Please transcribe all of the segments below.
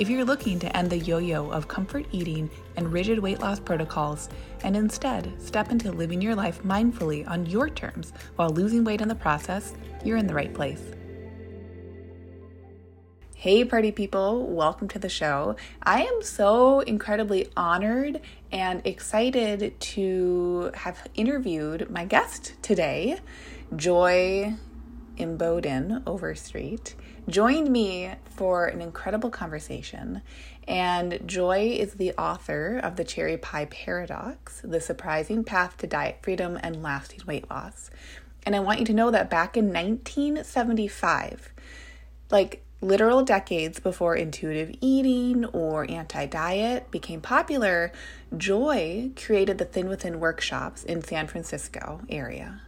If you're looking to end the yo yo of comfort eating and rigid weight loss protocols, and instead step into living your life mindfully on your terms while losing weight in the process, you're in the right place. Hey, party people, welcome to the show. I am so incredibly honored and excited to have interviewed my guest today, Joy Imboden Overstreet joined me for an incredible conversation. And Joy is the author of The Cherry Pie Paradox The Surprising Path to Diet Freedom and Lasting Weight Loss. And I want you to know that back in 1975, like literal decades before intuitive eating or anti diet became popular, Joy created the Thin Within workshops in San Francisco area.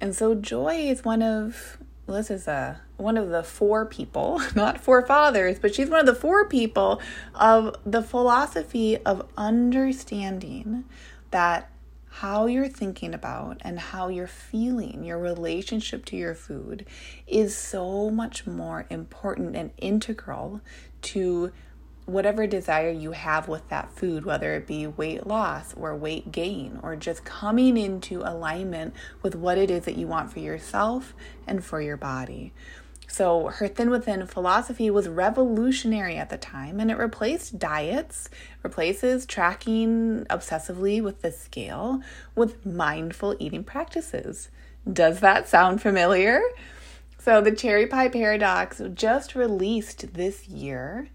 And so Joy is one of this is a one of the four people, not four fathers, but she's one of the four people of the philosophy of understanding that how you're thinking about and how you're feeling, your relationship to your food, is so much more important and integral to whatever desire you have with that food, whether it be weight loss or weight gain, or just coming into alignment with what it is that you want for yourself and for your body. So, her Thin Within philosophy was revolutionary at the time and it replaced diets, replaces tracking obsessively with the scale with mindful eating practices. Does that sound familiar? So, the Cherry Pie Paradox just released this year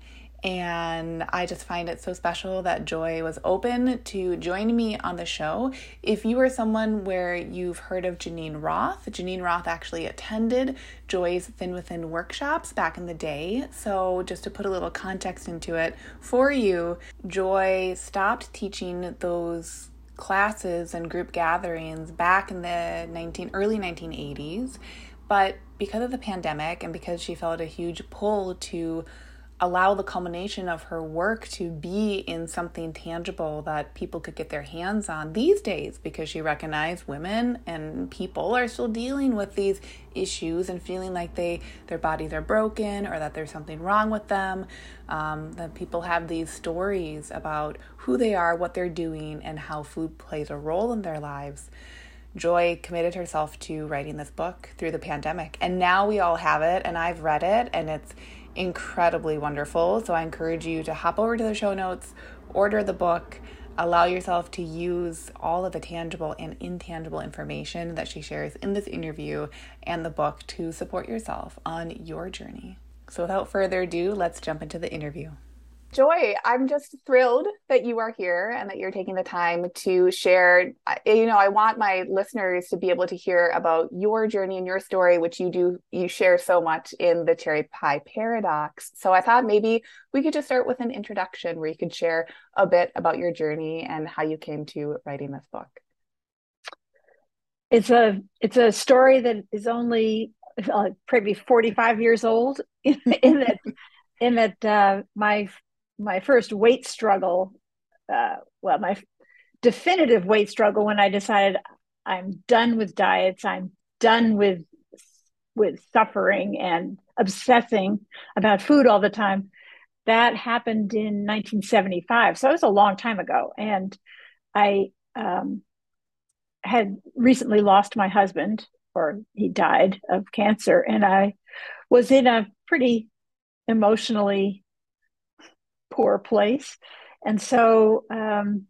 and I just find it so special that Joy was open to join me on the show. If you are someone where you've heard of Geneen Roth, Geneen Roth actually attended Joy's Thin Within workshops back in the day. So, just to put a little context into it for you, Joy stopped teaching those classes and group gatherings back in the 19 early 1980s but because of the pandemic and because she felt a huge pull to allow the culmination of her work to be in something tangible that people could get their hands on these days because she recognized women and people are still dealing with these issues and feeling like they their bodies are broken or that there's something wrong with them um, that people have these stories about who they are what they're doing and how food plays a role in their lives. Joy committed herself to writing this book through the pandemic and now we all have it and I've read it and it's incredibly wonderful. So I encourage you to hop over to the show notes, order the book, allow yourself to use all of the tangible and intangible information that she shares in this interview and the book to support yourself on your journey. So without further ado, let's jump into the interview. Joy, I'm just thrilled that you are here and that you're taking the time to share. You know, I want my listeners to be able to hear about your journey and your story, which you do, you share so much in the Cherry Pie Paradox. So I thought maybe we could just start with an introduction where you could share a bit about your journey and how you came to writing this book. It's a it's a story that is only uh, probably 45 years old in, that in that uh, my my first weight struggle, uh, well, my definitive weight struggle when I decided I'm done with diets, I'm done with with suffering and obsessing about food all the time. That happened in 1975, so it was a long time ago, and I um, had recently lost my husband, or he died of cancer, and I was in a pretty emotionally poor place. And so, um,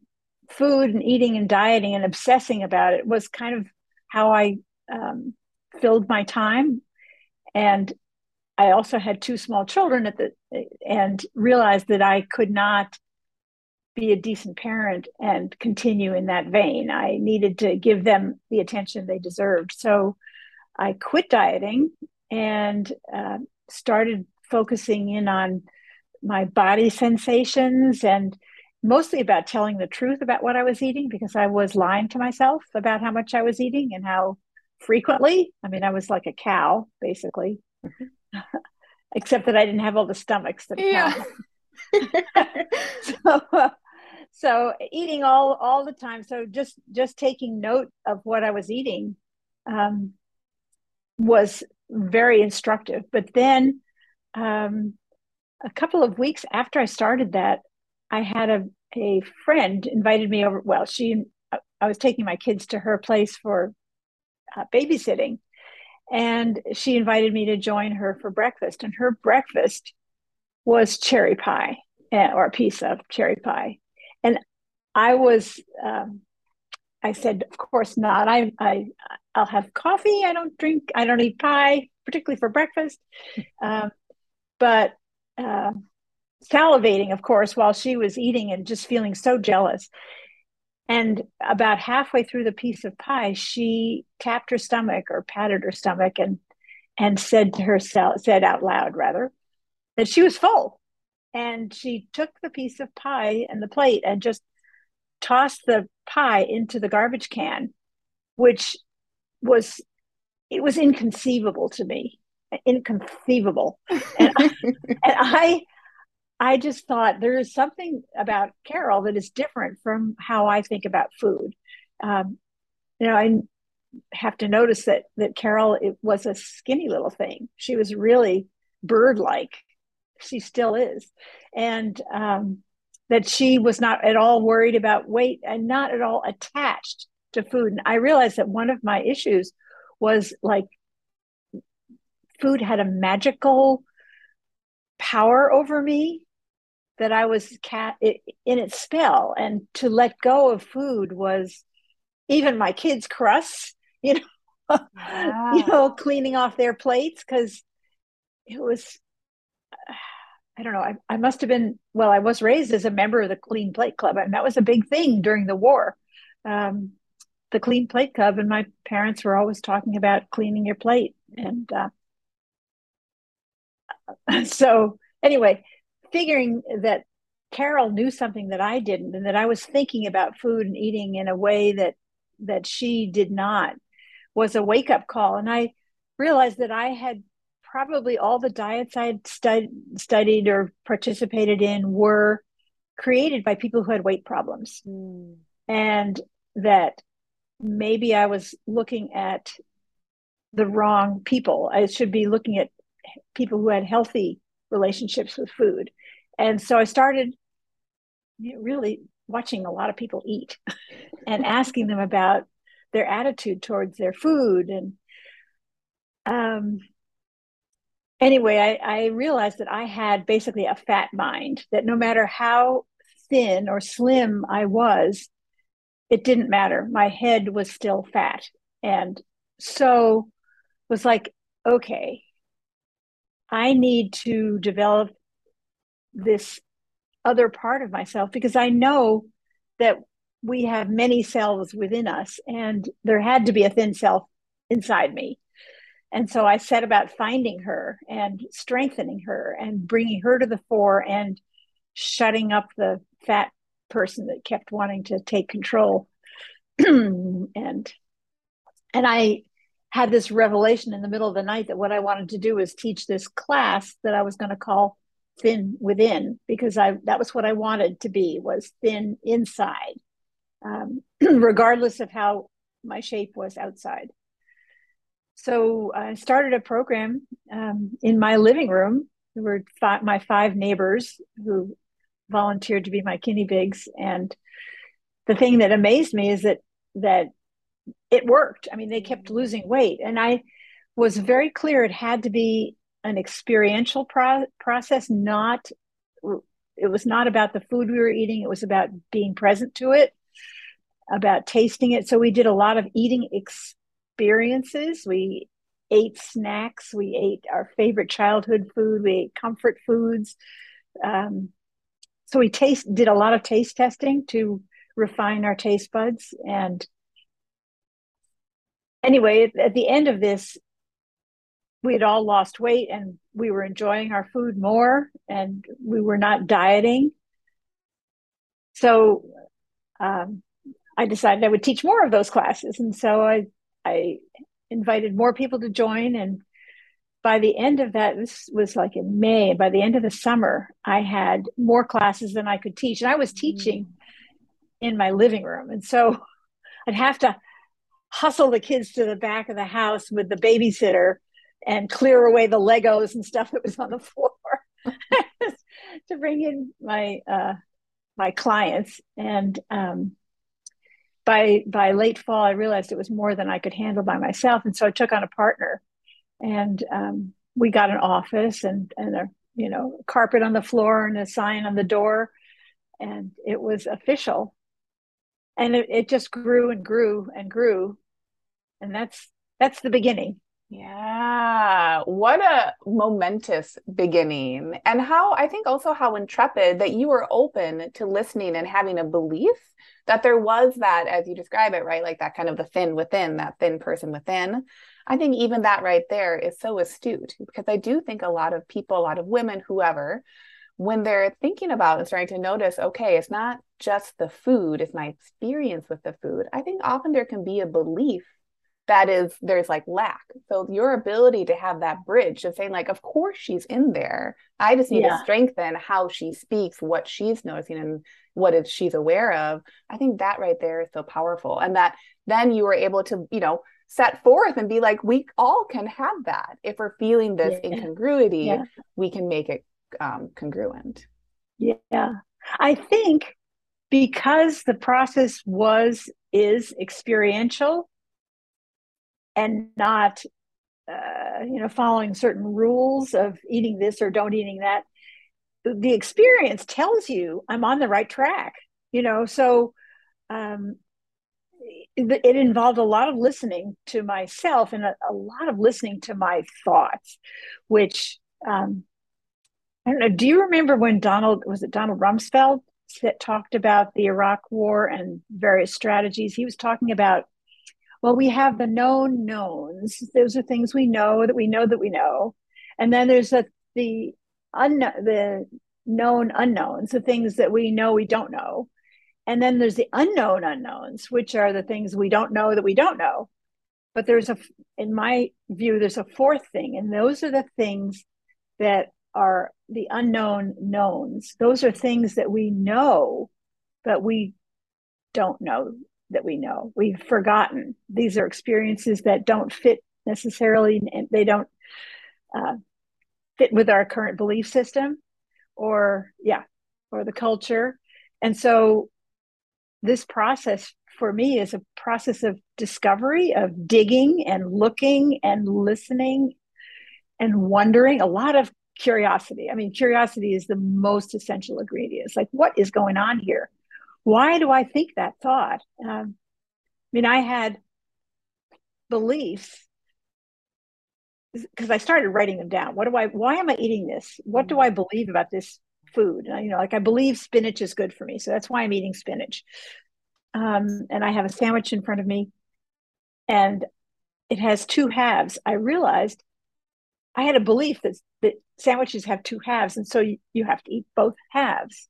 food and eating and dieting and obsessing about it was kind of how I um, filled my time. And I also had two small children at the and realized that I could not be a decent parent and continue in that vein. I needed to give them the attention they deserved. So I quit dieting and uh, started focusing in on my body sensations and mostly about telling the truth about what I was eating because I was lying to myself about how much I was eating and how frequently. I mean, I was like a cow, basically, mm-hmm. except that I didn't have all the stomachs that yeah. so, uh, so eating all all the time. So just just taking note of what I was eating um, was very instructive. But then, um, a couple of weeks after I started that, I had a a friend invited me over. Well, she I was taking my kids to her place for uh, babysitting. And she invited me to join her for breakfast. And her breakfast was cherry pie eh, or a piece of cherry pie. And I was, um, I said, of course not. I, I, I'll have coffee. I don't drink, I don't eat pie, particularly for breakfast. Um, but uh, salivating, of course, while she was eating and just feeling so jealous. And about halfway through the piece of pie, she tapped her stomach or patted her stomach and and said to herself, said out loud rather, that she was full. And she took the piece of pie and the plate and just tossed the pie into the garbage can, which was it was inconceivable to me. Inconceivable. and, I, and I I just thought there is something about Carol that is different from how I think about food. Um, you know, I have to notice that that Carol it was a skinny little thing. She was really bird-like. She still is, and um, that she was not at all worried about weight and not at all attached to food. And I realized that one of my issues was like food had a magical power over me that I was cat in its spell, and to let go of food was even my kids' crusts, you know, wow. you know, cleaning off their plates because it was. I don't know. I, I must have been well. I was raised as a member of the Clean Plate Club, and that was a big thing during the war. Um, the Clean Plate Club, and my parents were always talking about cleaning your plate, and uh, so anyway, figuring that Carol knew something that I didn't, and that I was thinking about food and eating in a way that that she did not, was a wake up call. And I realized that I had probably all the diets I had stud- studied or participated in were created by people who had weight problems, mm. and that maybe I was looking at the wrong people. I should be looking at people who had healthy relationships with food. And so I started really watching a lot of people eat and asking them about their attitude towards their food. And um, anyway, I, I realized that I had basically a fat mind, that no matter how thin or slim I was, it didn't matter. My head was still fat. And so was like, okay, I need to develop this other part of myself because I know that we have many selves within us and there had to be a thin self inside me. And so I set about finding her and strengthening her and bringing her to the fore and shutting up the fat person that kept wanting to take control. and and I had this revelation in the middle of the night that what I wanted to do was teach this class that I was going to call thin within because I that was what I wanted to be was thin inside, um, regardless of how my shape was outside. So I started a program um, in my living room. There were five, my five neighbors who volunteered to be my guinea pigs, and the thing that amazed me is that that it worked. I mean, they kept losing weight, and I was very clear it had to be an experiential pro- process not it was not about the food we were eating. It was about being present to it about tasting it. So we did a lot of eating experiences. We ate snacks. We ate our favorite childhood food. We ate comfort foods. Um, so we taste did a lot of taste testing to refine our taste buds. And anyway at, the end of this we had all lost weight and we were enjoying our food more and we were not dieting. So um, I decided I would teach more of those classes. And so I, I invited more people to join. And by the end of that, this was like in May, by the end of the summer, I had more classes than I could teach. And I was teaching in my living room. And so I'd have to hustle the kids to the back of the house with the babysitter and clear away the Legos and stuff that was on the floor to bring in my uh, my clients. And um, by by late fall, I realized it was more than I could handle by myself, and so I took on a partner, and um, we got an office and and a you know carpet on the floor and a sign on the door, and it was official. And it, it just grew and grew and grew, and that's that's the beginning. Yeah, what a momentous beginning. And how I think also how intrepid that you were open to listening and having a belief that there was that, as you describe it, right? Like that kind of the thin within, that thin person within. I think even that right there is so astute because I do think a lot of people, a lot of women, whoever, when they're thinking about and starting to notice, okay, it's not just the food, it's my experience with the food. I think often there can be a belief that is there's like lack so your ability to have that bridge of saying like of course she's in there i just need yeah. to strengthen how she speaks what she's noticing and what is she's aware of i think that right there is so powerful and that then you were able to you know set forth and be like we all can have that if we're feeling this yeah. incongruity yeah. we can make it um, congruent. Yeah. I think because the process was is experiential and not uh, you know following certain rules of eating this or don't eating that the experience tells you i'm on the right track you know? So um, it, involved a lot of listening to myself and a, a lot of listening to my thoughts which um, i don't know do you remember when donald was it donald rumsfeld that talked about the iraq war and various strategies he was talking about well, we have the known knowns. Those are things we know that we know that we know. And then there's a, the unknown, the known unknowns, the things that we know we don't know. And then there's the unknown unknowns, which are the things we don't know that we don't know. But there's a, in my view, there's a fourth thing, and those are the things that are the unknown knowns. Those are things that we know, but we don't know that we know. We've forgotten. These are experiences that don't fit necessarily, they don't uh, fit with our current belief system or, yeah, or the culture. And so this process for me is a process of discovery, of digging and looking and listening and wondering, a lot of curiosity. I mean, curiosity is the most essential ingredient. It's like, what is going on here? why do I think that thought? Um, I mean, I had beliefs because I started writing them down. What do I? Why am I eating this? What do I believe about this food? You know, like I believe spinach is good for me, so that's why I'm eating spinach. Um, and I have a sandwich in front of me, and it has two halves. I realized I had a belief that that sandwiches have two halves, and so you, you have to eat both halves.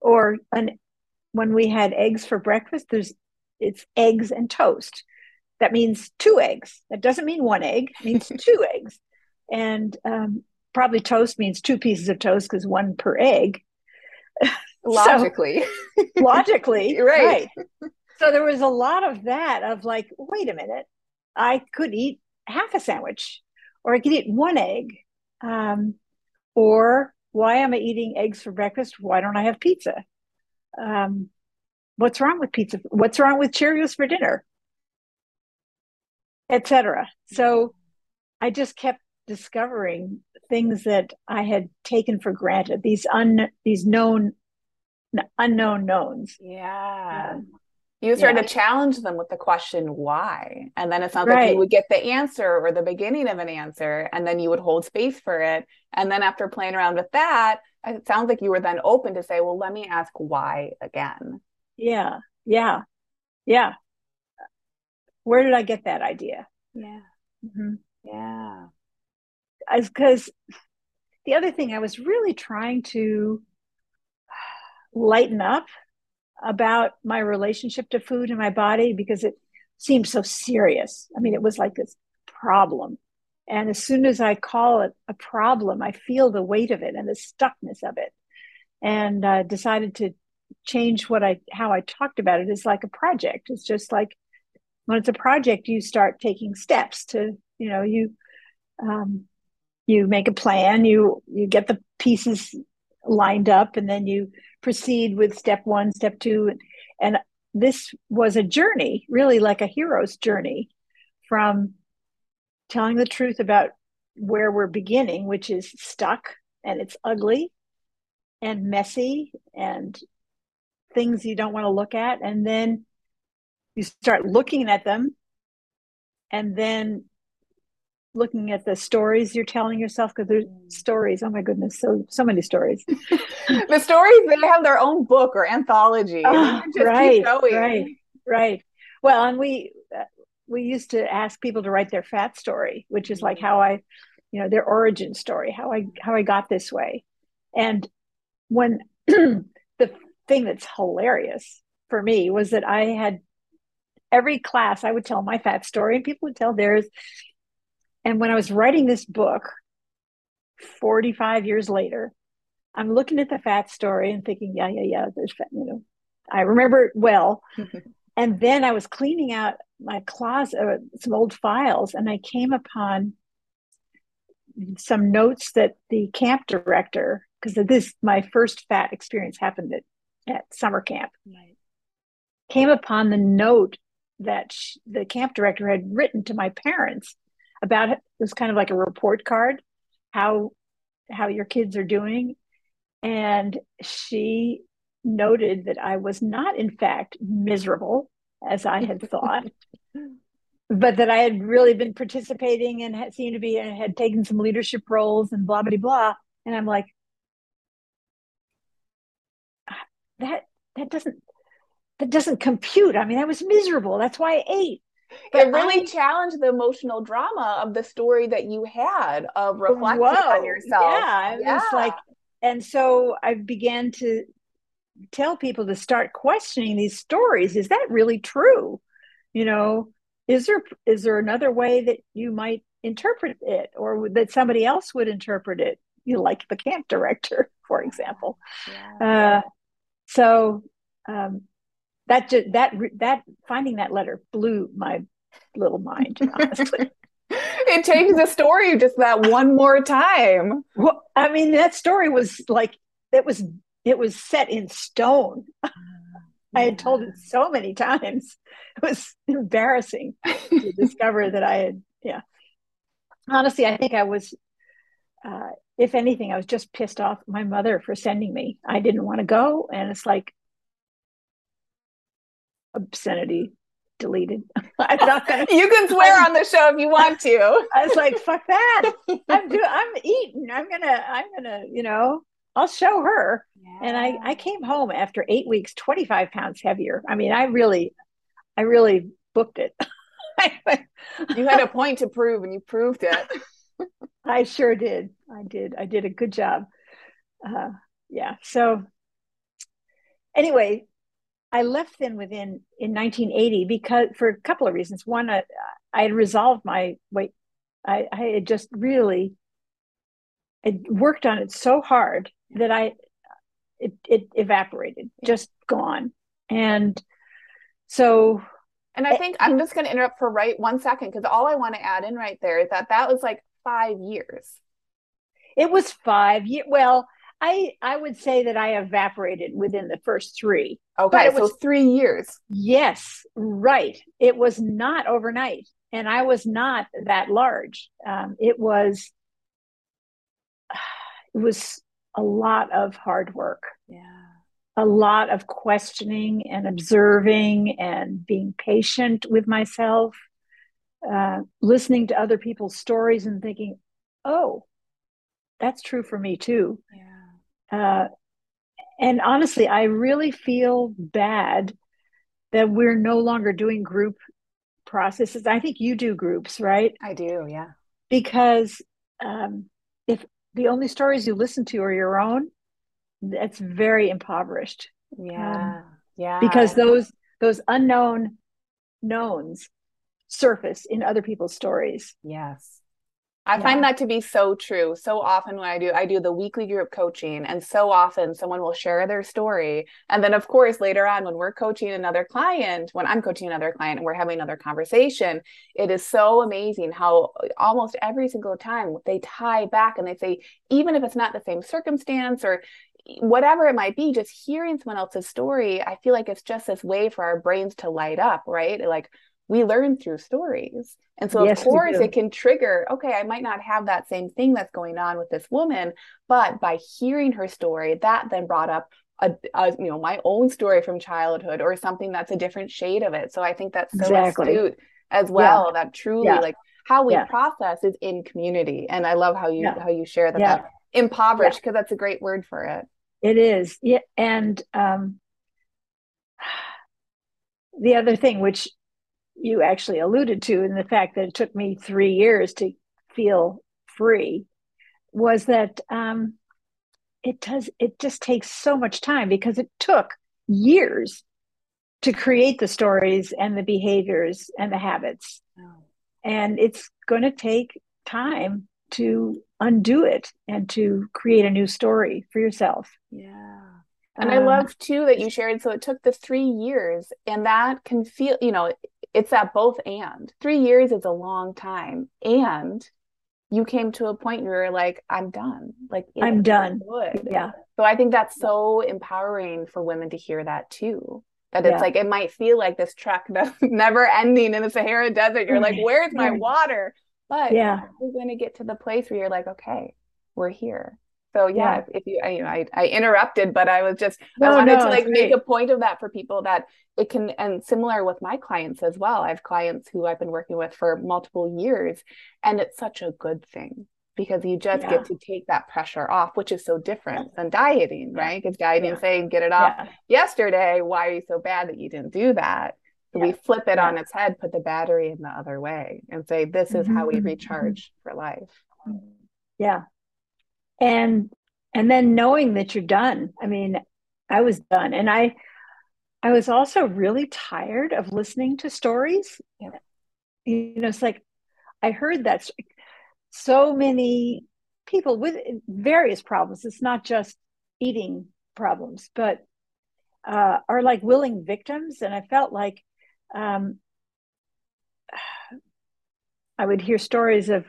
Or an when we had eggs for breakfast, there's it's eggs and toast. That means two eggs. That doesn't mean one egg. It means two eggs. And um, probably toast means two pieces of toast because one per egg. Logically. so, logically, right. right. So there was a lot of that of like, wait a minute, I could eat half a sandwich, or I could eat one egg, um, or why am I eating eggs for breakfast? Why don't I have pizza? um, what's wrong with pizza? What's wrong with Cheerios for dinner? Etc. So I just kept discovering things that I had taken for granted. These un these known unknown knowns. Yeah. Um, you started yeah. to challenge them with the question why? And then it sounds right. like you would get the answer or the beginning of an answer and then you would hold space for it. And then after playing around with that it sounds like you were then open to say well let me ask why again. Yeah. Yeah. Yeah. Where did i get that idea? Yeah. Mm-hmm. yeah. Because the other thing i was really trying to lighten up about my relationship to food and my body because it seemed so serious. I mean, it was like this problem. And as soon as I call it a problem, I feel the weight of it and the stuckness of it. And uh, decided to change what I how I talked about it. is like a project. It's just like when it's a project, you start taking steps to, you know, you um, you make a plan, you you get the pieces lined up, and then you proceed with step one, step two, and this was a journey, really like a hero's journey, from telling the truth about where we're beginning, which is stuck and it's ugly and messy and things you don't want to look at. And then you start looking at them and then looking at the stories you're telling yourself because there's mm. stories oh my goodness so so many stories. The stories they have their own book or anthology oh, right right right. Well and we uh, we used to ask people to write their fat story which is like how i you know their origin story how i how i got this way. And when the thing that's hilarious for me was that i had every class i would tell my fat story and people would tell theirs and when i was writing this book 45 years later i'm looking at the fat story and thinking yeah yeah yeah there's fat you know i remember it well and then i was cleaning out my closet uh, some old files and i came upon some notes that the camp director because this my first fat experience happened at, at summer camp right. came upon the note that she, the camp director had written to my parents about it. was kind of like a report card how how your kids are doing and she noted that I was not in fact miserable as I had thought but that I had really been participating and had seemed to be and had taken some leadership roles and blah blah blah and I'm like ah, that that doesn't that doesn't compute. I mean, I was miserable. That's why I ate. But it really I, challenged the emotional drama of the story that you had of reflecting whoa, on yourself. Yeah, yeah. was like, and so I began to tell people to start questioning these stories. Is that really true? You know, is there is there another way that you might interpret it, or that somebody else would interpret it? You know, like the camp director, for example. Yeah. Uh, so um, that just, that that finding that letter blew my little mind honestly it changed the story just that one more time. Well i mean that story was like it was it was set in stone. Yeah. i had told it so many times. It was embarrassing to discover that i had yeah. Honestly i think i was uh, if anything i was just pissed off my mother for sending me. I didn't want to go and it's like obscenity deleted. I'm not gonna. you can swear I'm, on the show if you want to. I was like, "Fuck that! I'm doing. I'm eating. I'm gonna. I'm gonna. You know, I'll show her." Yeah. And I I came home after eight weeks, 25 pounds heavier. I mean, I really, I really booked it. you had a point to prove, and you proved it. I sure did. I did. I did a good job. Uh, yeah. So anyway, I left Thin Within in 1980 because for a couple of reasons. One, I, I had resolved my weight. I, I had just really I worked on it so hard that I it, it evaporated, just gone. And so and I eh, think I'm just going to interrupt for right one second because all I want to add in right there is that that was like five years. It was five years. Well, I I would say that I evaporated within the first three. Okay, was, so three years. Yes, right. It was not overnight, and I was not that large. Um, it was it was a lot of hard work. Yeah. A lot of questioning and observing and being patient with myself, uh, listening to other people's stories and thinking, oh, that's true for me too. Yeah uh, and honestly, I really feel bad that we're no longer doing group processes. I think you do groups, right? I do, yeah. Because um, if the only stories you listen to are your own, that's very impoverished. Yeah, um, yeah. Because those those unknown knowns surface in other people's stories. Yes. I yeah. find that to be so true. So often when I do, I do the weekly group coaching, and so often someone will share their story. And then, of course, later on, when we're coaching another client, when I'm coaching another client and we're having another conversation, it is so amazing how uh, almost every single time they tie back and they say, even if it's not the same circumstance or whatever it might be, just hearing someone else's story, I feel like it's just this way for our brains to light up, right? Like, we learn through stories. And so, yes, of course, it can trigger, okay, I might not have that same thing that's going on with this woman, but by hearing her story, that then brought up a, a, you know my own story from childhood or something that's a different shade of it so i think that's so exactly. astute as well yeah. that truly yeah. like how we yeah. process is in community and i love how you how you share that, that impoverished because that's a great word for it it is yeah and um the other thing which you actually alluded to in the fact that it took me three years to feel free was that um, it does it just takes so much time because it took years to create the stories and the behaviors and the habits oh. and it's going to take time to undo it and to create a new story for yourself yeah and um, I love too that you shared. So it took the three years, and that can feel, you know, it's that both and. Three years is a long time and you came to a point where you're like i'm done. Like i'm done. good. yeah. So i think that's so empowering for women to hear that too that it's yeah. like it might feel like this trek that's never ending in the sahara desert. You're like mm-hmm. where's my water? But yeah. you're going to get to the place where you're like okay we're here so yeah, yeah. If, if, you, I, you know, I, I interrupted, but I was just, no, I wanted no, to like make great. a point of that for people that it can, and similar with my clients as well. I have clients who I've been working with for multiple years, and it's such a good thing because you just yeah. get to take that pressure off, which is so different than dieting, right? Because dieting yeah. saying get it off yesterday. Why are you so bad that you didn't do that? So we flip it on its head, put the battery in the other way, and say, this is mm-hmm. how we mm-hmm. recharge for life. Yeah, and and then knowing that you're done i mean i was done. And i i was also really tired of listening to stories. Yeah. you know it's like i heard that so many people with various problems it's not just eating problems but uh, are like willing victims. And i felt like um, i would hear stories of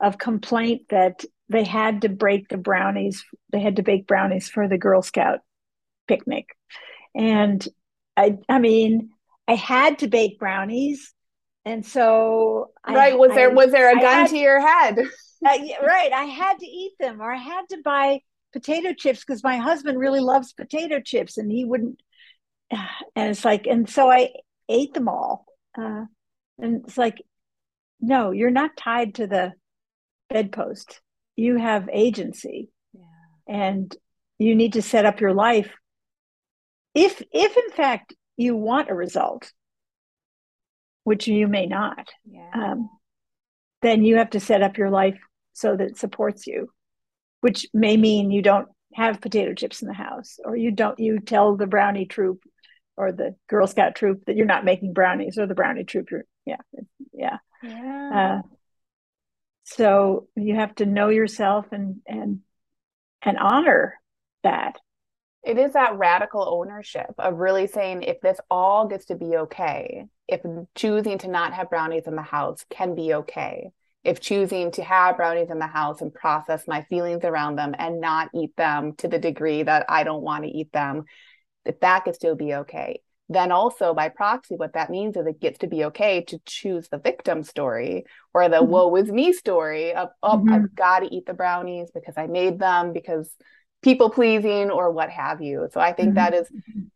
of complaint that they had to break the brownies they had to bake brownies for the girl scout picnic. And i i mean i had to bake brownies. And so right I, was there I, was there a gun had, to your head? Uh, right i had to eat them or i had to buy potato chips because my husband really loves potato chips and he wouldn't and it's like and so i ate them all uh, and it's like no you're not tied to the bedpost you have agency yeah. and you need to set up your life if if in fact you want a result which you may not yeah. um, then you have to set up your life so that it supports you which may mean you don't have potato chips in the house or you don't you tell the brownie troop or the girl scout troop that you're not making brownies or the brownie troop yeah yeah yeah uh, so you have to know yourself and and and honor that. It is that radical ownership of really saying if this all gets to be okay if choosing to not have brownies in the house can be okay if choosing to have brownies in the house and process my feelings around them and not eat them to the degree that i don't want to eat them if that could still be okay then also by proxy what that means is it gets to be okay to choose the victim story or the mm-hmm. woe is me story of oh mm-hmm. i've got to eat the brownies because i made them because people pleasing or what have you so i think mm-hmm. that is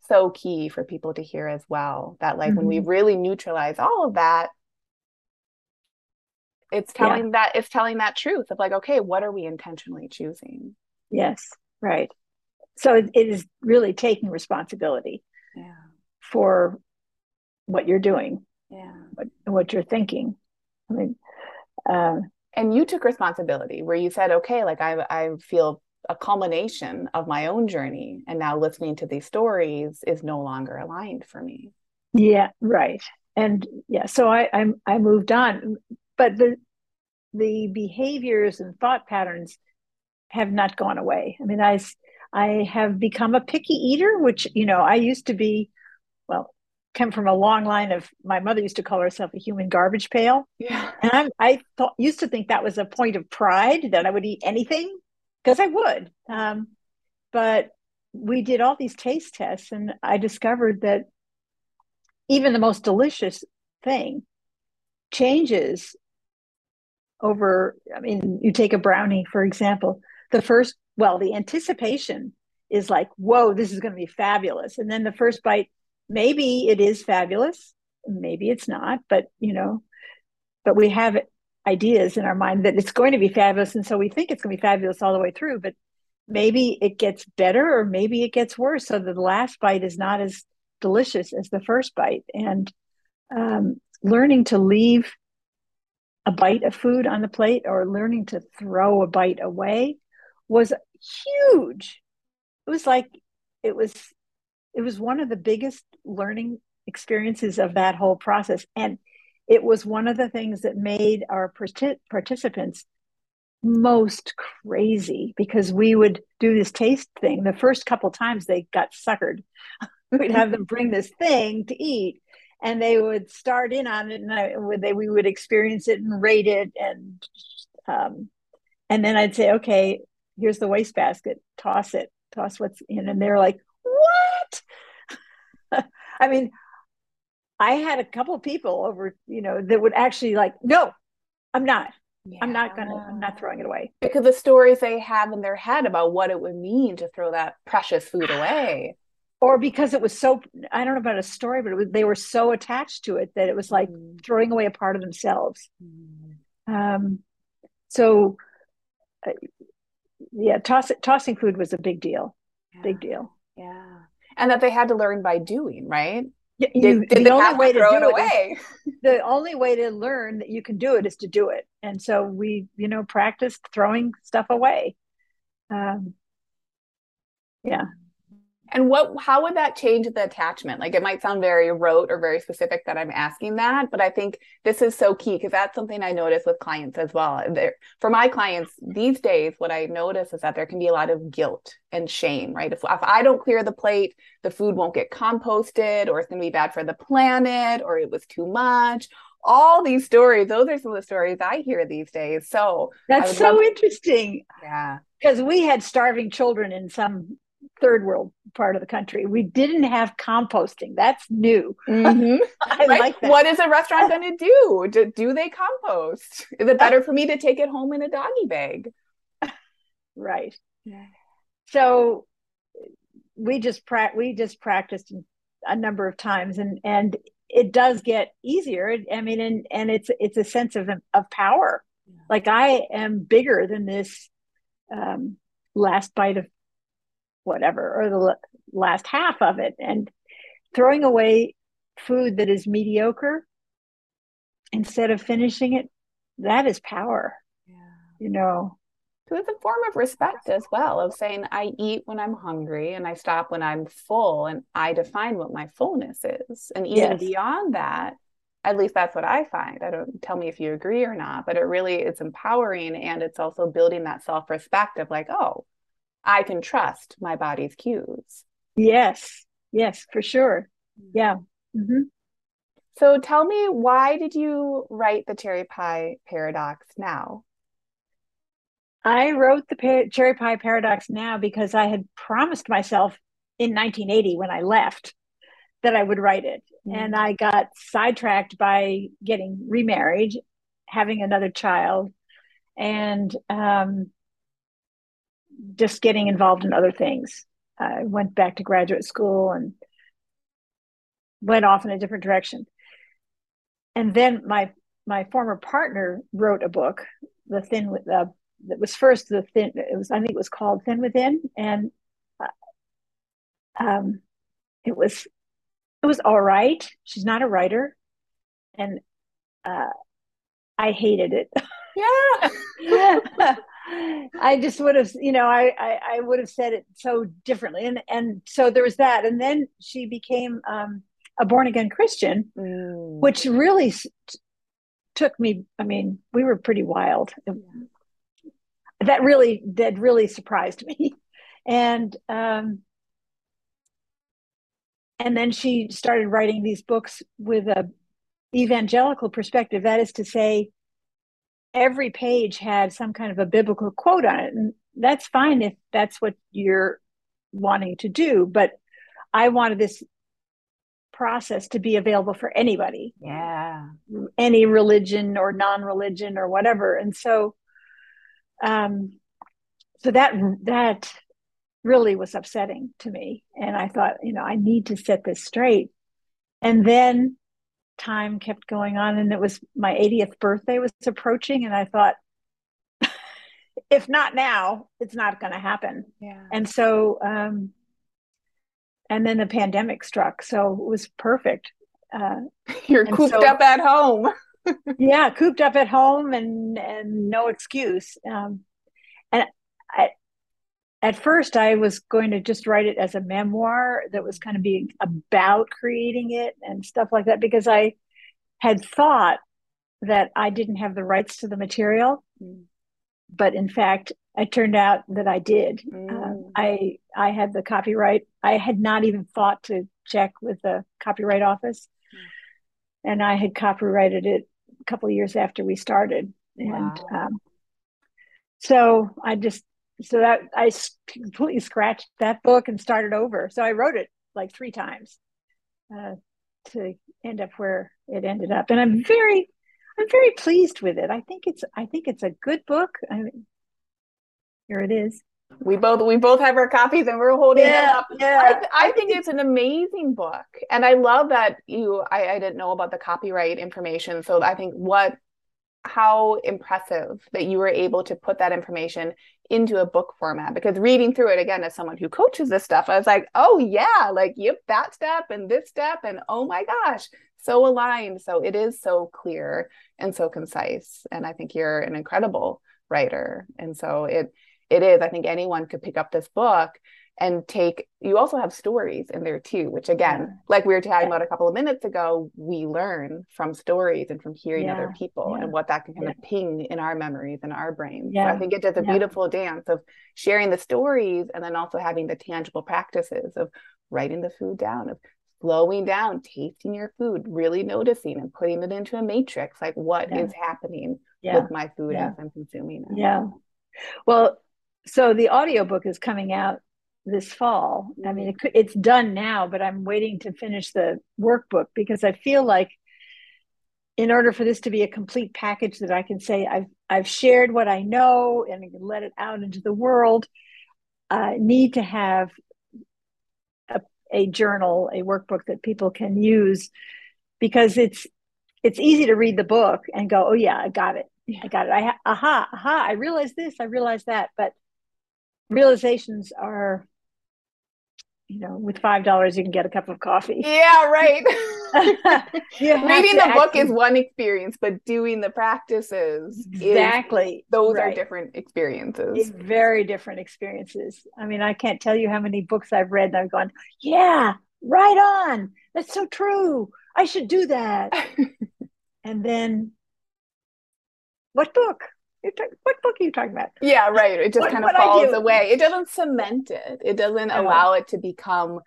so key for people to hear as well that like when we mm-hmm. really neutralize all of that it's telling yeah. that it's telling that truth of like okay what are we intentionally choosing yes right so it, it is really taking responsibility yeah for what you're doing. Yeah. What, what you're thinking. I mean uh, and you took responsibility where you said okay like i i feel a culmination of my own journey and now listening to these stories is no longer aligned for me. Yeah right. And yeah, so I, I I moved on, but the the behaviors and thought patterns have not gone away. I mean, I I have become a picky eater, which you know I used to be. Well, come from a long line of my mother used to call herself a human garbage pail. Yeah. And I, I thought, used to think that was a point of pride that I would eat anything because I would. Um, but we did all these taste tests, and I discovered that even the most delicious thing changes over. I mean, you take a brownie, for example, the first, well, the anticipation is like, whoa, this is going to be fabulous. And then the first bite maybe it is fabulous maybe it's not but you know but we have ideas in our mind that it's going to be fabulous and so we think it's going to be fabulous all the way through but maybe it gets better or maybe it gets worse so the last bite is not as delicious as the first bite and um, learning to leave a bite of food on the plate or learning to throw a bite away was huge. It was like it was it was one of the biggest learning experiences of that whole process. And it was one of the things that made our participants most crazy because we would do this taste thing. The first couple times they got suckered. We'd have them bring this thing to eat and they would start in on it and I, they, we would experience it and rate it and um, and then I'd say, okay, here's the wastebasket, toss it, toss what's in. And they're like, what? I mean, I had a couple of people over, you know, that would actually like, no, I'm not. Yeah. I'm not gonna. I'm not throwing it away because the stories they have in their head about what it would mean to throw that precious food away, or because it was so. I don't know about a story, but was, they were so attached to it that it was like mm. throwing away a part of themselves. Mm. Um, so, uh, yeah, toss, tossing food was a big deal. Yeah. Big deal. Yeah. And that they had to learn by doing, right? You, did, did the, the only way to do it away? Is, the only way to learn that you can do it is to do it. And so we, you know, practiced throwing stuff away. Um, yeah. And what how would that change the attachment? Like it might sound very rote or very specific that I'm asking that, but I think this is so key because that's something I notice with clients as well. There, for my clients these days, what I notice is that there can be a lot of guilt and shame, right? If, if I don't clear the plate, the food won't get composted, or it's going to be bad for the planet, or it was too much. All these stories, those are some of the stories I hear these days. So that's so love- interesting. Yeah. Because we had starving children in some third world part of the country. We didn't have composting. That's new. Mm-hmm. I right? like that. What is a restaurant going to do? do? Do they compost? Is it better for me to take it home in a doggy bag? Right. So we just pra- we just practiced a number of times, and and it does get easier. I mean, and and it's it's a sense of of power. Yeah. Like I am bigger than this um, last bite of whatever, or the last half of it. And throwing away food that is mediocre instead of finishing it, that is power. Yeah. You know. So it's a form of respect as well, of saying I eat when I'm hungry and I stop when I'm full and I define what my fullness is. And even yes. beyond that, at least that's what I find. I don't tell me if you agree or not, but it really it's empowering and it's also building that self-respect of like, oh, I can trust my body's cues. Yes, yes, for sure. Yeah. Mm-hmm. So tell me, why did you write the cherry pie paradox now? I wrote the cherry pie paradox now because I had promised myself in 1980 when I left that I would write it. Mm-hmm. And I got sidetracked by getting remarried, having another child, and um, just getting involved in other things. I went back to graduate school and went off in a different direction. And then my my former partner wrote a book, The Thin with uh, that was first the thin. It was I think it was called Thin Within, and uh, um, it was it was all right. She's not a writer, and uh, I hated it. Yeah. I just would have, you know, I, I, I would have said it so differently, and and so there was that, and then she became um, a born again Christian, mm. which really took me. I mean, we were pretty wild. That really, that really surprised me. And um, and then she started writing these books with a evangelical perspective. That is to say, every page had some kind of a biblical quote on it, and that's fine if that's what you're wanting to do. But I wanted this process to be available for anybody. Yeah. Any religion or non-religion or whatever. And so um so that that really was upsetting to me. And I thought, you know, I need to set this straight. And then time kept going on and it was my 80th birthday was approaching and I thought if not now, it's not going to happen. Yeah. And so um and then the pandemic struck so it was perfect uh, you're cooped so, up at home yeah cooped up at home and and no excuse um, and I, at first i was going to just write it as a memoir that was kind of being about creating it and stuff like that because i had thought that i didn't have the rights to the material mm. but in fact it turned out that I did. Uh, mm. Uh, I I had the copyright. I had not even thought to check with the copyright office, mm. and I had copyrighted it a couple of years after we started. Wow. And um, so I just so that I completely scratched that book and started over. So I wrote it like three times uh, to end up where it ended up, and I'm very I'm very pleased with it. I think it's I think it's a good book. I mean, here it is. We both we both have our copies and we're holding yeah, up. Yeah. I, I think it's an amazing book. And I love that you I, I didn't know about the copyright information. So I think what how impressive that you were able to put that information into a book format because reading through it again as someone who coaches this stuff i was like oh yeah like yep that step and this step and oh my gosh so aligned. So it is so clear and so concise and i think you're an incredible writer. And so it it is i think anyone could pick up this book and take you also have stories in there too which again yeah. like we were talking yeah. about a couple of minutes ago we learn from stories and from hearing yeah. other people and what that can kind of ping in our memories and our brains. So i think it does a beautiful dance of sharing the stories and then also having the tangible practices of writing the food down of slowing down tasting your food really noticing and putting it into a matrix like what is happening with my food as i'm consuming it. Yeah. Well so the audiobook is coming out this fall. I mean, it, mm-hmm. it's done now, but I'm waiting to finish the workbook because I feel like in order for this to be a complete package that I can say I've I've shared what I know and let it out into the world, I need to have a, a journal, a workbook that people can use because it's it's easy to read the book and go, oh yeah, I got it, I got it. I aha, aha, I realized this, I realized that, but realizations are you know with five dollars you can get a cup of coffee. Yeah right. Reading the book is one experience but doing the practices exactly. is, those right. are different experiences. It's very different experiences. I mean i can't tell you how many books i've read and i've gone yeah right on. That's so true. I should do that. And then what book what book are you talking about? Yeah, right. It just what, kind of falls away. It doesn't cement it. It doesn't oh. allow it to become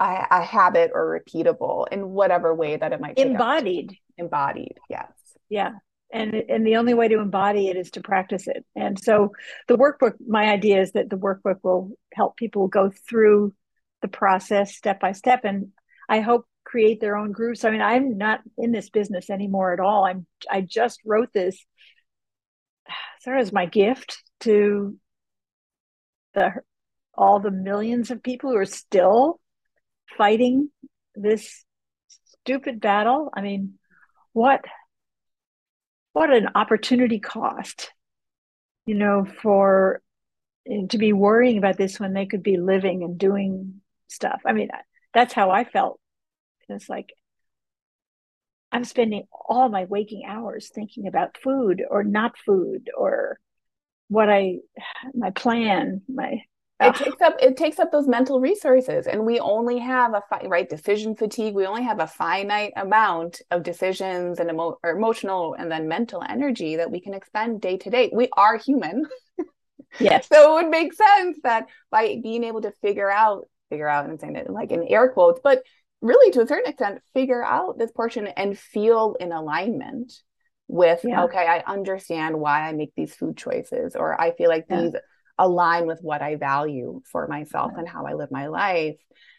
a, a, habit or repeatable in whatever way that it might be embodied. Embodied, yes. Yeah. And and the only way to embody it is to practice it. And so the workbook, my idea is that the workbook will help people go through the process step by step. And I hope create their own groups. I mean, I'm not in this business anymore at all. I'm I just wrote this as my gift to the all the millions of people who are still fighting this stupid battle. I mean, what what an opportunity cost, you know, for eh, to be worrying about this when they could be living and doing stuff. I mean, that's how I felt. It's like I'm spending all my waking hours thinking about food or not food or what I, my plan, my, it takes up it takes up those mental resources and we only have a fi- right decision fatigue we only have a finite amount of decisions and emo- emotional and then mental energy that we can expend day to day. We are human. Yes. So it would make sense that by being able to figure out figure out and saying it like in air quotes but really to a certain extent figure out this portion and feel in alignment with yeah. okay i understand why i make these food choices or i feel like yeah. these align with what I value for myself and how I live my life,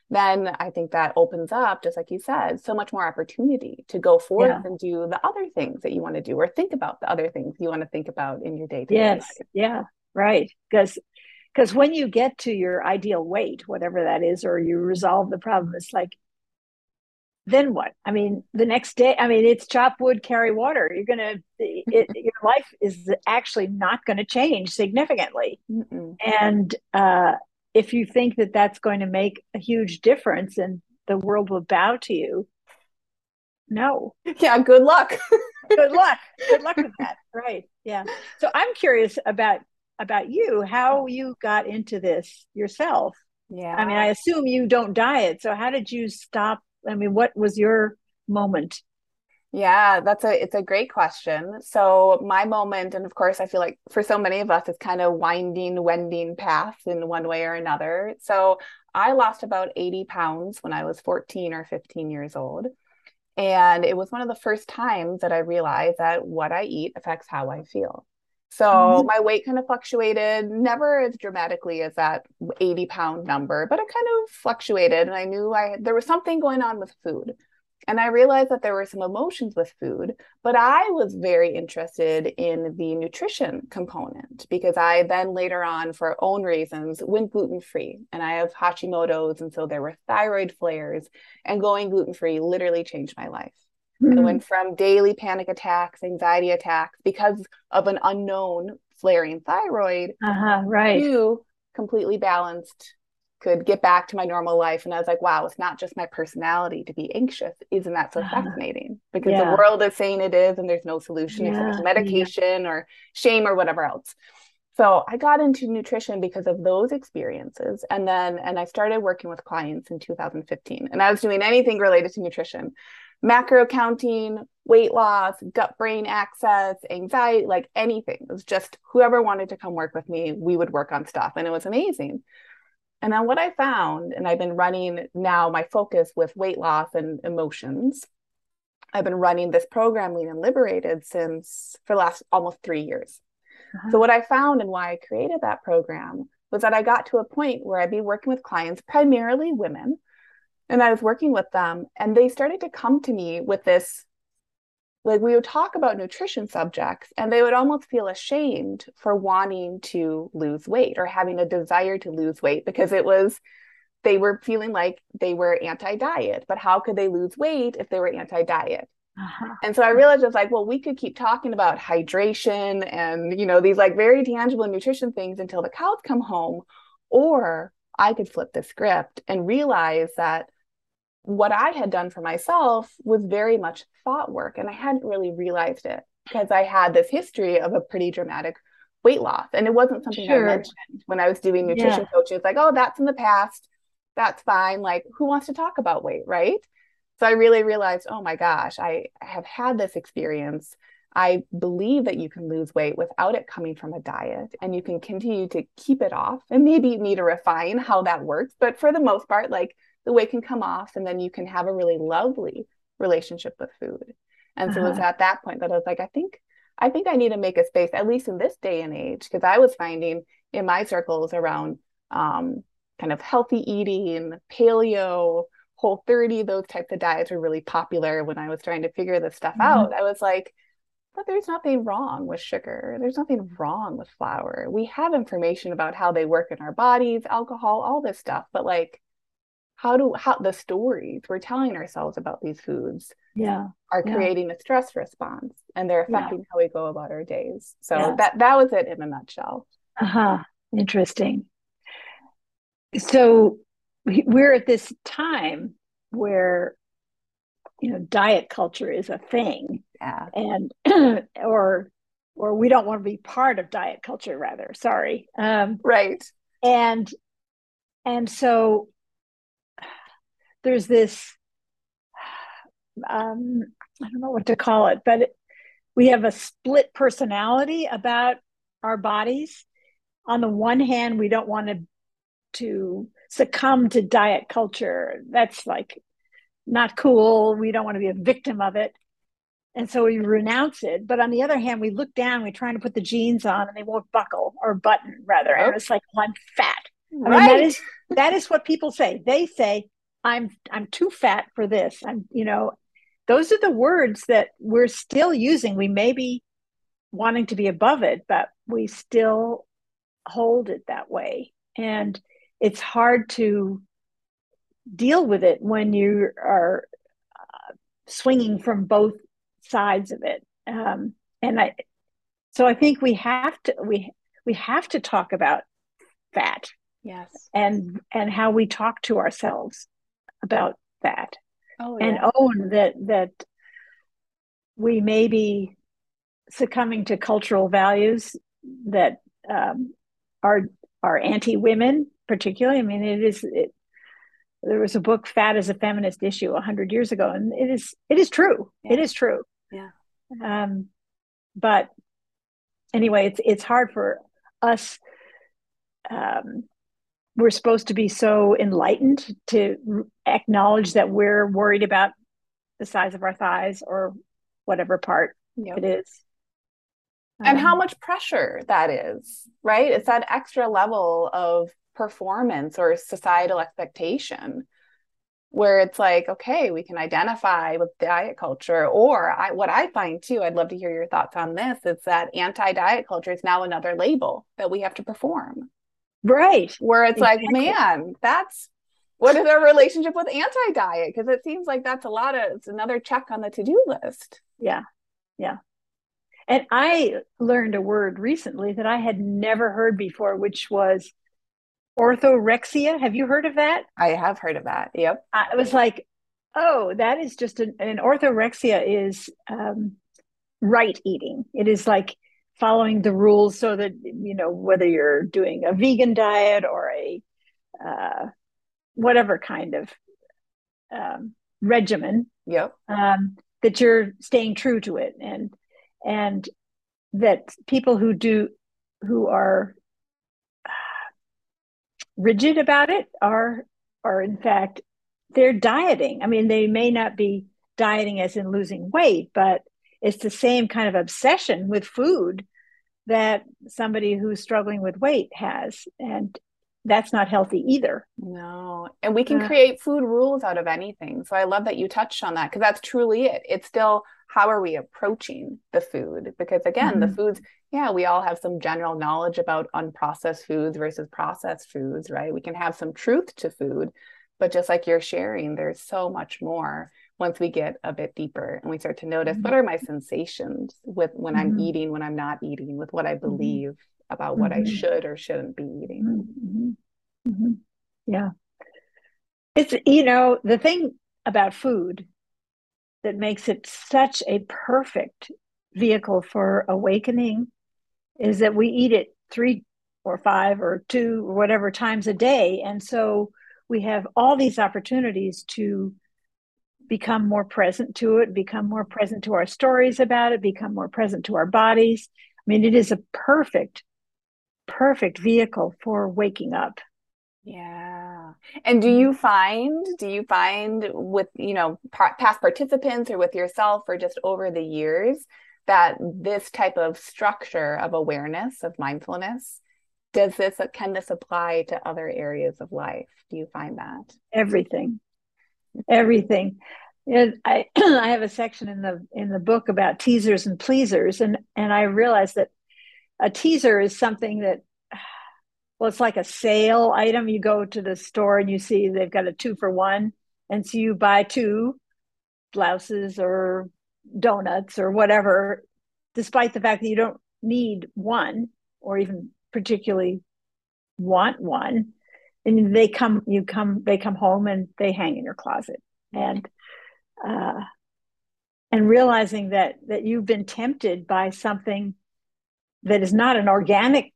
then I think that opens up, just like you said, so much more opportunity to go forth yeah. and do the other things that you want to do or think about the other things you want to think about in your day to day yes. life. Yeah, right. Because because when you get to your ideal weight, whatever that is, or you resolve the problem, it's like then what? I mean, the next day, I mean, it's chop wood, carry water. You're going to, your life is actually not going to change significantly. Mm-mm. And uh, if you think that that's going to make a huge difference and the world will bow to you, no. Yeah, good luck. good luck. Good luck with that. Right. Yeah. So I'm curious about about you, how you got into this yourself. Yeah. I mean, I assume you don't diet. So how did you stop I mean, what was your moment? Yeah, that's a it's a great question. So my moment, and of course, I feel like for so many of us, it's kind of winding, wending path in one way or another. So I lost about 80 pounds when I was 14 or 15 years old. And it was one of the first times that I realized that what I eat affects how I feel. So mm-hmm. my weight kind of fluctuated, never as dramatically as that 80 pound number, but it kind of fluctuated. And I knew I there was something going on with food. And I realized that there were some emotions with food, but I was very interested in the nutrition component because I then later on, for own reasons, went gluten free. And I have Hashimoto's. And so there were thyroid flares, and going gluten free literally changed my life. Mm-hmm. went from daily panic attacks, anxiety attacks because of an unknown flaring thyroid uh-huh, right. to completely balanced, could get back to my normal life. And I was like, wow, it's not just my personality to be anxious. Isn't that so uh-huh. fascinating? Because yeah. the world is saying it is, and there's no solution yeah. except medication yeah. or shame or whatever else. So I got into nutrition because of those experiences. And then, and I started working with clients in 2015. And I was doing anything related to nutrition macro counting, weight loss, gut brain axis, anxiety, like anything. It was just whoever wanted to come work with me, we would work on stuff. And it was amazing. And then what I found, and I've been running now my focus with weight loss and emotions. I've been running this program, Lean and Liberated, since for the last almost three years. Uh-huh. So, what I found and why I created that program was that I got to a point where I'd be working with clients, primarily women, and I was working with them, and they started to come to me with this like we would talk about nutrition subjects and they would almost feel ashamed for wanting to lose weight or having a desire to lose weight because it was they were feeling like they were anti-diet but how could they lose weight if they were anti-diet uh-huh. and so i realized it's like well we could keep talking about hydration and you know these like very tangible nutrition things until the cows come home or i could flip the script and realize that what I had done for myself was very much thought work. And I hadn't really realized it because I had this history of a pretty dramatic weight loss. And it wasn't something sure. I mentioned when I was doing nutrition yeah. coaching. It's like, oh, that's in the past. That's fine. Like, who wants to talk about weight? Right. So I really realized, oh my gosh, I have had this experience. I believe that you can lose weight without it coming from a diet and you can continue to keep it off. And maybe you need to refine how that works. But for the most part, like the weight can come off and then you can have a really lovely relationship with food. And so uh-huh. it was uh-huh. at that point that I was like, I think I think I need to make a space, at least in this day and age, because I was finding in my circles around um, kind of healthy eating, paleo, whole 30, those types of diets were really popular when I was trying to figure this stuff mm-hmm. out. I was like, but there's nothing wrong with sugar. There's nothing wrong with flour. We have information about how they work in our bodies, alcohol, all this stuff. But like, how do how the stories we're telling ourselves about these foods yeah are creating yeah. a stress response and they're affecting yeah. how we go about our days. So yeah. that that was it in a nutshell. Uh-huh. Interesting. So we're at this time where you know diet culture is a thing yeah. and or or we don't want to be part of diet culture rather. Sorry. Um, right. and and so there's this um, I don't know what to call it, but it, we have a split personality about our bodies. On the one hand, we don't want to to succumb to diet culture. That's like not cool. We don't want to be a victim of it. And so we renounce it. But on the other hand, we look down, we're trying to put the jeans on and they won't buckle or button rather. And it's like, well, I'm fat. Right. I mean, that is that is what people say. They say, I'm I'm too fat for this. I'm, you know, those are the words that we're still using. We may be wanting to be above it, but we still hold it that way. And it's hard to deal with it when you are uh, swinging from both sides of it. Um, and I, so I think we have to we we have to talk about that. Yes. And and how we talk to ourselves about that oh, and own that that we may be succumbing to cultural values that um, are are anti women, particularly. I mean, it is. It, there was a book, "Fat Is a Feminist Issue," hundred years ago, and it is it is true. Yeah. It is true. Yeah. Um, but anyway, it's it's hard for us um, we're supposed to be so enlightened to acknowledge that we're worried about the size of our thighs or whatever part yep. it is. And um, how much pressure that is, right? It's that extra level of performance or societal expectation where it's like, okay, we can identify with diet culture. Or I, what I find too, I'd love to hear your thoughts on this, is that anti diet culture is now another label that we have to perform. Right. Where it's exactly. like, man, that's what is our relationship with anti diet? Because it seems like that's a lot of, it's another check on the to do list. Yeah. Yeah. And I learned a word recently that I had never heard before, which was orthorexia. Have you heard of that? I have heard of that. Yep. I was like, oh, that is just an, an orthorexia is um, right eating. It is like following the rules so that you know whether you're doing a vegan diet or a uh, whatever kind of um, regimen yep. um, that you're staying true to it. And and that people who do who are rigid about it are are in fact they're dieting. I mean they may not be dieting as in losing weight but it's the same kind of obsession with food that somebody who's struggling with weight has and that's not healthy either. No and we can uh, create food rules out of anything so i love that you touched on that because that's truly it. It's still how are we approaching the food? Because again mm-hmm. the foods yeah we all have some general knowledge about unprocessed foods versus processed foods right? We can have some truth to food but just like you're sharing there's so much more once we get a bit deeper and we start to notice mm-hmm. what are my sensations with when mm-hmm. I'm eating, when I'm not eating, with what I mm-hmm. believe about what I mm-hmm. should or shouldn't be eating. Mm-hmm. Yeah. It's, you know, the thing about food that makes it such a perfect vehicle for awakening is that we eat it three or five or two or whatever times a day. And so we have all these opportunities to become more present to it, become more present to our stories about it, become more present to our bodies. I mean, it is a perfect, perfect vehicle for waking up. Yeah. And do you find, do you find with, you know, past participants or with yourself or just over the years that this type of structure of awareness, of mindfulness, does this, can this apply to other areas of life? Do you find that? Everything everything. And I I have a section in the in the book about teasers and pleasers, and and I realized that a teaser is something that well, it's like a sale item. You go to the store and you see they've got a two for one, and so you buy two blouses or donuts or whatever, despite the fact that you don't need one or even particularly want one and they come you come they come home and they hang in your closet and uh, and realizing that that you've been tempted by something that is not an organic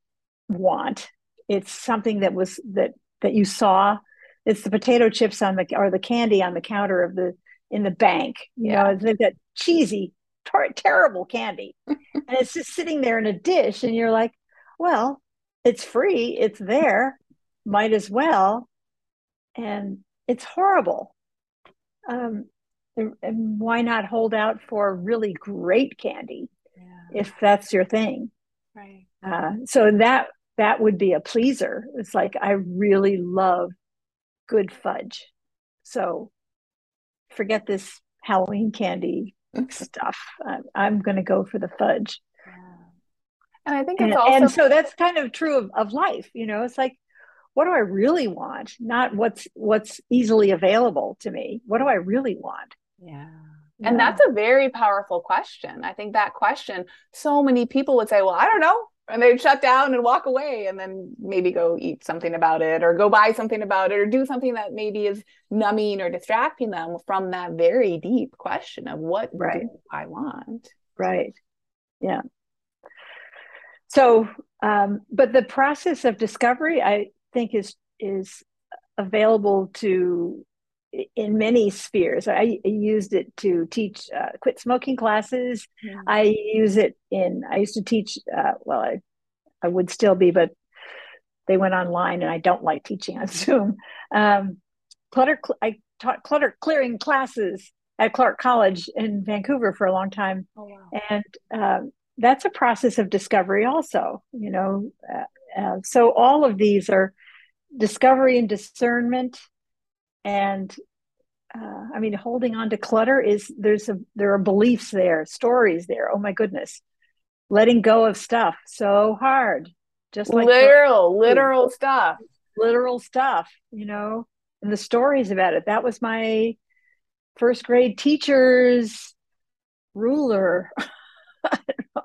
want it's something that was that that you saw. It's the potato chips on the or the candy on the counter of the in the bank. You yeah. know, they've got cheesy, ter- terrible candy, and it's just sitting there in a dish, and you're like, well, it's free, it's there, might as well, and it's horrible. Um, and why not hold out for really great candy yeah. if that's your thing? Right. Uh, so that that would be a pleaser. It's like I really love good fudge. So forget this Halloween candy stuff. I'm, I'm going to go for the fudge. And I think it's and, also and so that's kind of true of, of life. You know, it's like, what do I really want? Not what's what's easily available to me. What do I really want? Yeah. And yeah. that's a very powerful question. I think that question, so many people would say, well, I don't know and they'd shut down and walk away and then maybe go eat something about it or go buy something about it or do something that maybe is numbing or distracting them from that very deep question of what right. do I want? Right. Yeah. So, um, but the process of discovery, I think, is is available to in many spheres. I used it to teach uh, quit smoking classes. Mm-hmm. I use it in, I used to teach, uh, well, I, I would still be, but they went online and I don't like teaching on Zoom. Um, clutter, I taught clutter clearing classes at Clark College in Vancouver for a long time. Oh, wow. And um, that's a process of discovery also, you know. Uh, uh so all of these are discovery and discernment and uh, I mean, holding on to clutter is there's a there are beliefs there, stories there. Oh my goodness, letting go of stuff so hard, just like literal, literal stuff, literal stuff. You know, and the stories about it. That was my first grade teacher's ruler.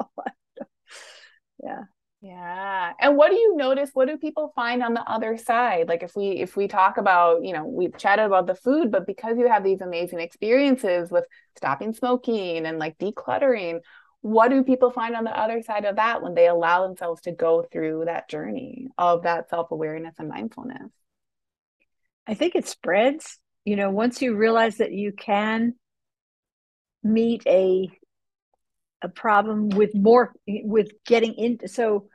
yeah. And what do you notice? What do people find on the other side? Like if we if we talk about, you know, we've chatted about the food, but because you have these amazing experiences with stopping smoking and like decluttering, what do people find on the other side of that when they allow themselves to go through that journey of that self-awareness and mindfulness? I think it spreads. You know, once you realize that you can meet a a problem with more with getting into so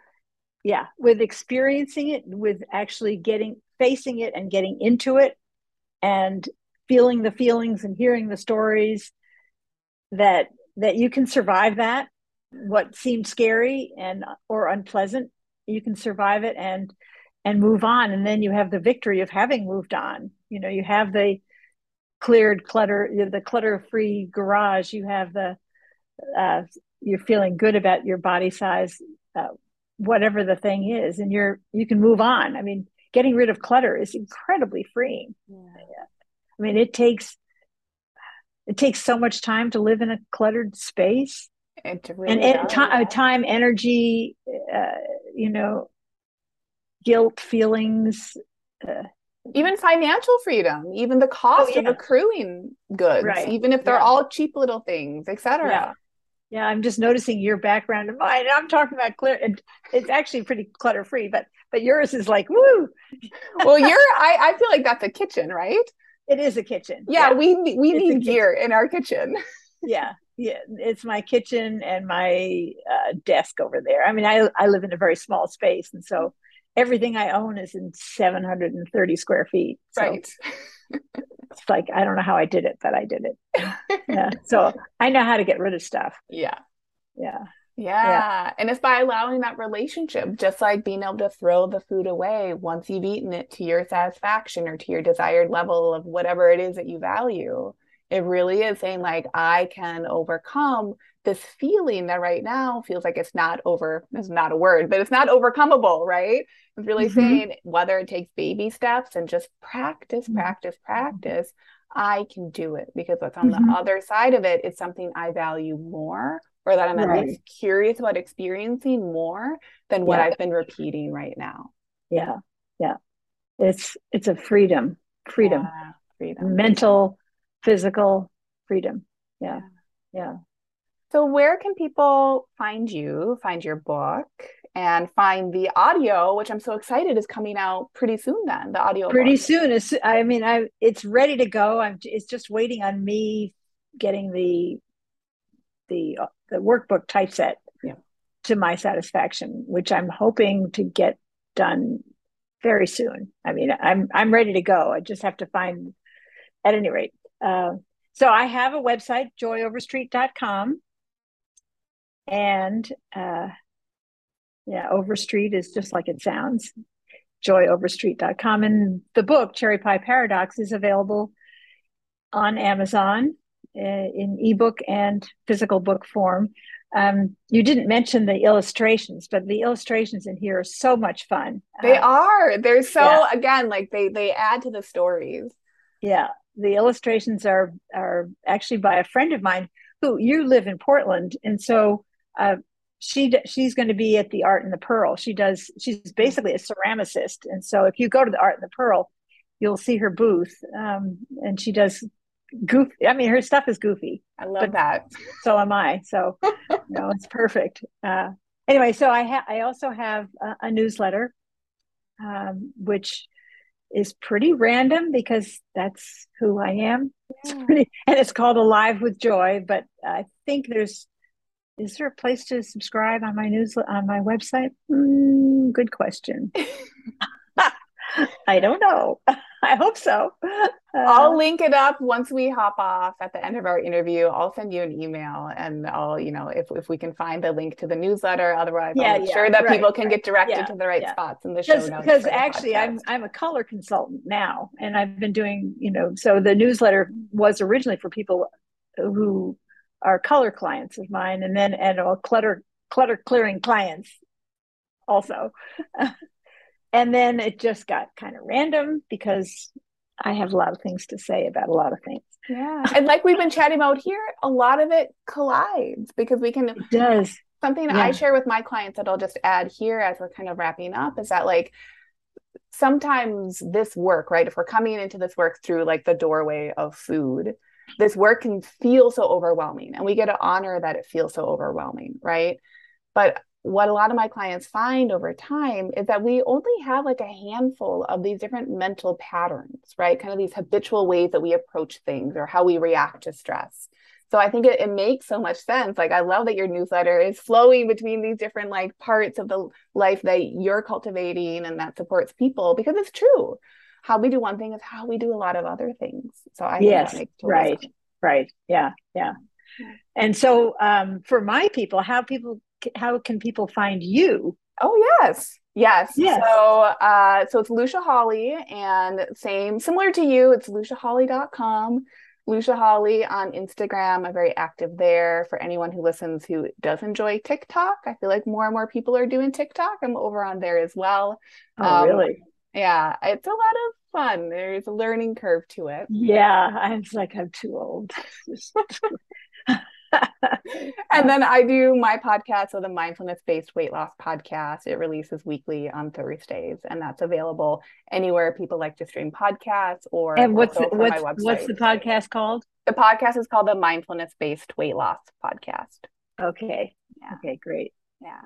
yeah. With experiencing it with actually getting facing it and getting into it and feeling the feelings and hearing the stories that that you can survive that. What seemed scary and or unpleasant you can survive it and and move on. And then you have the victory of having moved on. You know you have the cleared clutter the clutter free garage. You have the uh, you're feeling good about your body size uh, whatever the thing is and you're you can move on i mean getting rid of clutter is incredibly freeing yeah. i mean it takes it takes so much time to live in a cluttered space and, really and, and t- time energy uh, you know guilt feelings uh, even financial freedom even the cost oh, yeah. of accruing goods right. even if they're yeah. all cheap little things etc yeah. I'm just noticing your background and mine. And I'm talking about clear. and It's actually pretty clutter free, but but yours is like woo. well, you're. I I feel like that's a kitchen, right? It is a kitchen. Yeah, yeah. we we it's need gear in our kitchen. yeah, yeah. It's my kitchen and my uh, desk over there. I mean, I I live in a very small space, and so everything I own is in 730 square feet. So. Right it's like I don't know how I did it, but I did it. yeah. So I know how to get rid of stuff. Yeah. Yeah. Yeah. yeah. And it's by allowing that relationship, just like being able to throw the food away once you've eaten it to your satisfaction or to your desired level of whatever it is that you value. It really is saying, like, I can overcome this feeling that right now feels like it's not over, it's not a word, but it's not overcomable, right? It's really mm-hmm. saying whether it takes baby steps and just practice, mm-hmm. practice, practice, I can do it because what's on mm-hmm. the other side of it is something I value more or that I'm right. at least curious about experiencing more than what yeah. I've been repeating right now. Yeah. Yeah. It's it's a freedom. Freedom. Yeah, freedom. Mental, physical freedom. Yeah. Yeah. So, where can people find you, find your book, and find the audio, which I'm so excited is coming out pretty soon. Then the audio pretty book. soon. It's, I mean, I it's ready to go. I'm it's just waiting on me getting the the the workbook typeset yeah. to my satisfaction, which I'm hoping to get done very soon. I mean, I'm I'm ready to go. I just have to find, at any rate. Uh, so I have a website, joyoverstreet.com. And uh, yeah, Overstreet is just like it sounds, joyoverstreet.com. And the book, Cherry Pie Paradox, is available on Amazon uh, in ebook and physical book form. Um, you didn't mention the illustrations, but the illustrations in here are so much fun. They uh, are. They're so yeah. again like they they add to the stories. Yeah, the illustrations are are actually by a friend of mine who you live in Portland, and so uh, she she's going to be at the Art in the Pearl. She does. She's basically a ceramicist, and so if you go to the Art in the Pearl, you'll see her booth, um, and she does goofy. I mean, her stuff is goofy. I love that. So am I. So, you know, it's perfect. Uh, anyway, so I have. I also have a, a newsletter, um, which is pretty random because that's who I am. Yeah. It's pretty, and it's called Alive with Joy. But I think there's. Is there a place to subscribe on my newsletter on my website? Mm, good question. I don't know. I hope so. Uh, I'll link it up once we hop off at the end of our interview. I'll send you an email and I'll, you know, if, if we can find the link to the newsletter, otherwise yeah, I'll make yeah, sure that right, people can right. get directed yeah, to the right spots in the show notes. Because actually I'm I'm a color consultant now and I've been doing, you know, so the newsletter was originally for people who are color clients of mine and then and all clutter clutter clearing clients also. and then it just got kind of random because I have a lot of things to say about a lot of things. Yeah. And like we've been chatting about here, a lot of it collides because we can it does something yeah. I share with my clients that I'll just add here as we're kind of wrapping up is that like sometimes this work, right? If we're coming into this work through like the doorway of food, this work can feel so overwhelming and we get to honor that it feels so overwhelming, right? But what a lot of my clients find over time is that we only have like a handful of these different mental patterns, right? Kind of these habitual ways that we approach things or how we react to stress. So I think it, it makes so much sense. Like I love that your newsletter is flowing between these different like parts of the life that you're cultivating and that supports people because it's true. How we do one thing is how we do a lot of other things. So I yes, right, sense. right, yeah, yeah. And so um, for my people, how people how can people find you? Oh yes. Yes. yes. So uh so it's Lucia Hawley, and same similar to you, it's luciahawley.com. Lucia Hawley on Instagram. I'm very active there for anyone who listens who does enjoy TikTok. I feel like more and more people are doing TikTok. I'm over on there as well. Oh, um, really? Yeah, it's a lot of fun. There's a learning curve to it. Yeah, I'm like I'm too old. and then I do my podcast, so the mindfulness based weight loss podcast. It releases weekly on Thursdays, and that's available anywhere people like to stream podcasts or. And what's the, what's what's the podcast called? The podcast is called the Mindfulness Based Weight Loss Podcast. Okay. Yeah. Okay. Great. Yeah.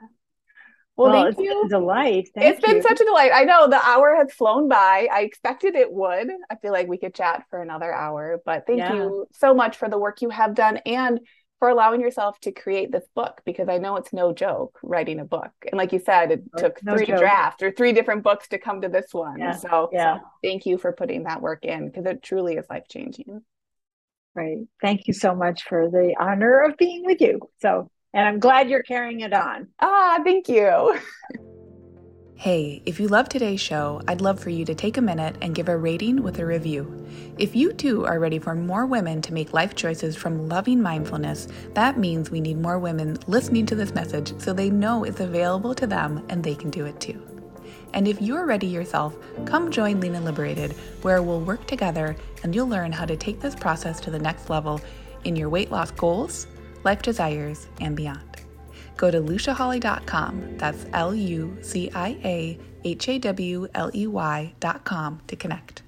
Well, well thank you. delight. Thank it's you. been such a delight. I know the hour has flown by. I expected it would. I feel like we could chat for another hour, but thank yeah. you so much for the work you have done and for allowing yourself to create this book because I know it's no joke writing a book. And like you said, it no, took no three joke. drafts or three different books to come to this one. Yeah. So yeah. thank you for putting that work in because it truly is life changing. Right. Thank you so much for the honor of being with you. So, and I'm glad you're carrying it on. Ah, thank you. Hey, if you love today's show, I'd love for you to take a minute and give a rating with a review. If you too are ready for more women to make life choices from loving mindfulness, that means we need more women listening to this message so they know it's available to them and they can do it too. And if you're ready yourself, come join Lean and Liberated, where we'll work together and you'll learn how to take this process to the next level in your weight loss goals, life desires, and beyond go to luciahawley.com. That's L U C I A H A W L E Y.com to connect.